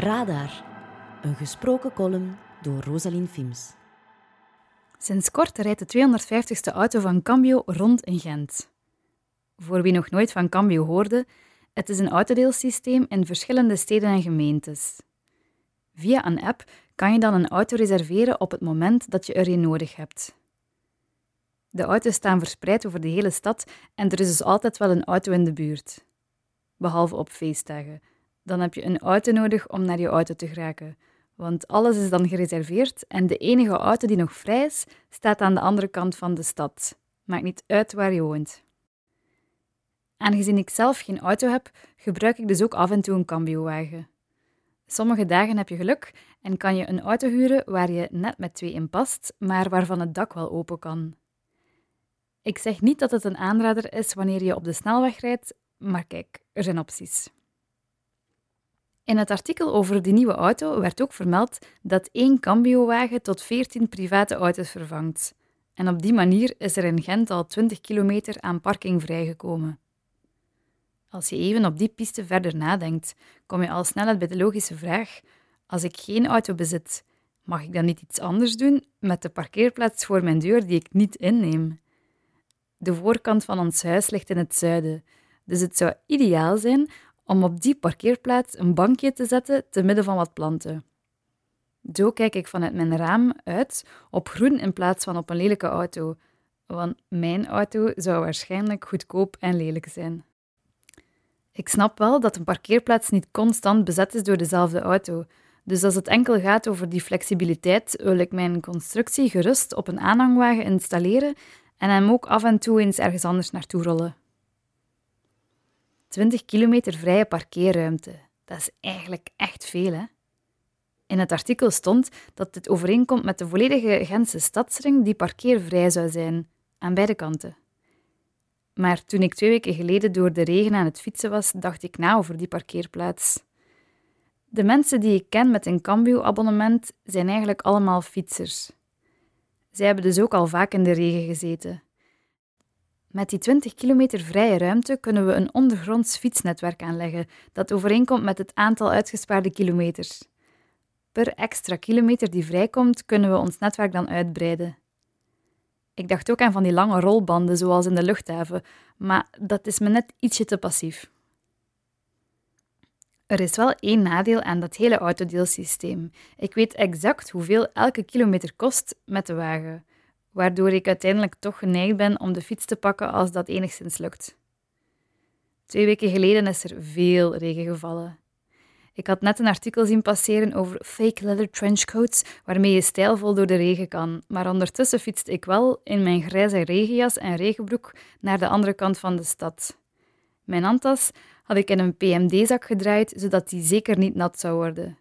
Radar, een gesproken column door Rosalien Fims. Sinds kort rijdt de 250ste auto van Cambio rond in Gent. Voor wie nog nooit van Cambio hoorde, het is een autodeelsysteem in verschillende steden en gemeentes. Via een app kan je dan een auto reserveren op het moment dat je er een nodig hebt. De auto's staan verspreid over de hele stad en er is dus altijd wel een auto in de buurt. Behalve op feestdagen. Dan heb je een auto nodig om naar je auto te geraken. Want alles is dan gereserveerd en de enige auto die nog vrij is, staat aan de andere kant van de stad. Maakt niet uit waar je woont. Aangezien ik zelf geen auto heb, gebruik ik dus ook af en toe een cambio-wagen. Sommige dagen heb je geluk en kan je een auto huren waar je net met twee in past, maar waarvan het dak wel open kan. Ik zeg niet dat het een aanrader is wanneer je op de snelweg rijdt, maar kijk, er zijn opties. In het artikel over die nieuwe auto werd ook vermeld dat één cambio-wagen tot 14 private auto's vervangt. En op die manier is er in Gent al 20 kilometer aan parking vrijgekomen. Als je even op die piste verder nadenkt, kom je al snel uit bij de logische vraag: als ik geen auto bezit, mag ik dan niet iets anders doen met de parkeerplaats voor mijn deur die ik niet inneem? De voorkant van ons huis ligt in het zuiden, dus het zou ideaal zijn om op die parkeerplaats een bankje te zetten te midden van wat planten. Zo kijk ik vanuit mijn raam uit op groen in plaats van op een lelijke auto, want mijn auto zou waarschijnlijk goedkoop en lelijk zijn. Ik snap wel dat een parkeerplaats niet constant bezet is door dezelfde auto, dus als het enkel gaat over die flexibiliteit, wil ik mijn constructie gerust op een aanhangwagen installeren en hem ook af en toe eens ergens anders naartoe rollen. 20 kilometer vrije parkeerruimte. Dat is eigenlijk echt veel, hè? In het artikel stond dat dit overeenkomt met de volledige Gentse stadsring die parkeervrij zou zijn, aan beide kanten. Maar toen ik twee weken geleden door de regen aan het fietsen was, dacht ik na over die parkeerplaats. De mensen die ik ken met een Cambio-abonnement zijn eigenlijk allemaal fietsers. Zij hebben dus ook al vaak in de regen gezeten. Met die 20 kilometer vrije ruimte kunnen we een ondergronds fietsnetwerk aanleggen dat overeenkomt met het aantal uitgespaarde kilometers. Per extra kilometer die vrijkomt, kunnen we ons netwerk dan uitbreiden. Ik dacht ook aan van die lange rolbanden, zoals in de luchthaven, maar dat is me net ietsje te passief. Er is wel één nadeel aan dat hele autodeelsysteem. Ik weet exact hoeveel elke kilometer kost met de wagen waardoor ik uiteindelijk toch geneigd ben om de fiets te pakken als dat enigszins lukt. Twee weken geleden is er veel regen gevallen. Ik had net een artikel zien passeren over fake leather trenchcoats waarmee je stijlvol door de regen kan, maar ondertussen fietste ik wel in mijn grijze regenjas en regenbroek naar de andere kant van de stad. Mijn handtas had ik in een PMD-zak gedraaid, zodat die zeker niet nat zou worden.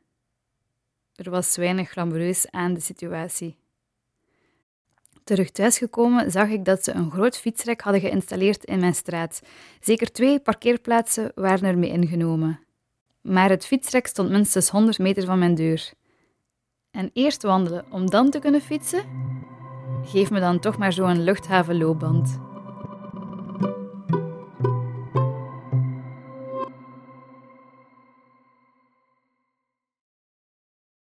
Er was weinig glamoureus aan de situatie. Terug thuisgekomen zag ik dat ze een groot fietsrek hadden geïnstalleerd in mijn straat. Zeker twee parkeerplaatsen waren ermee ingenomen. Maar het fietsrek stond minstens 100 meter van mijn deur. En eerst wandelen om dan te kunnen fietsen? Geef me dan toch maar zo'n luchthavenloopband.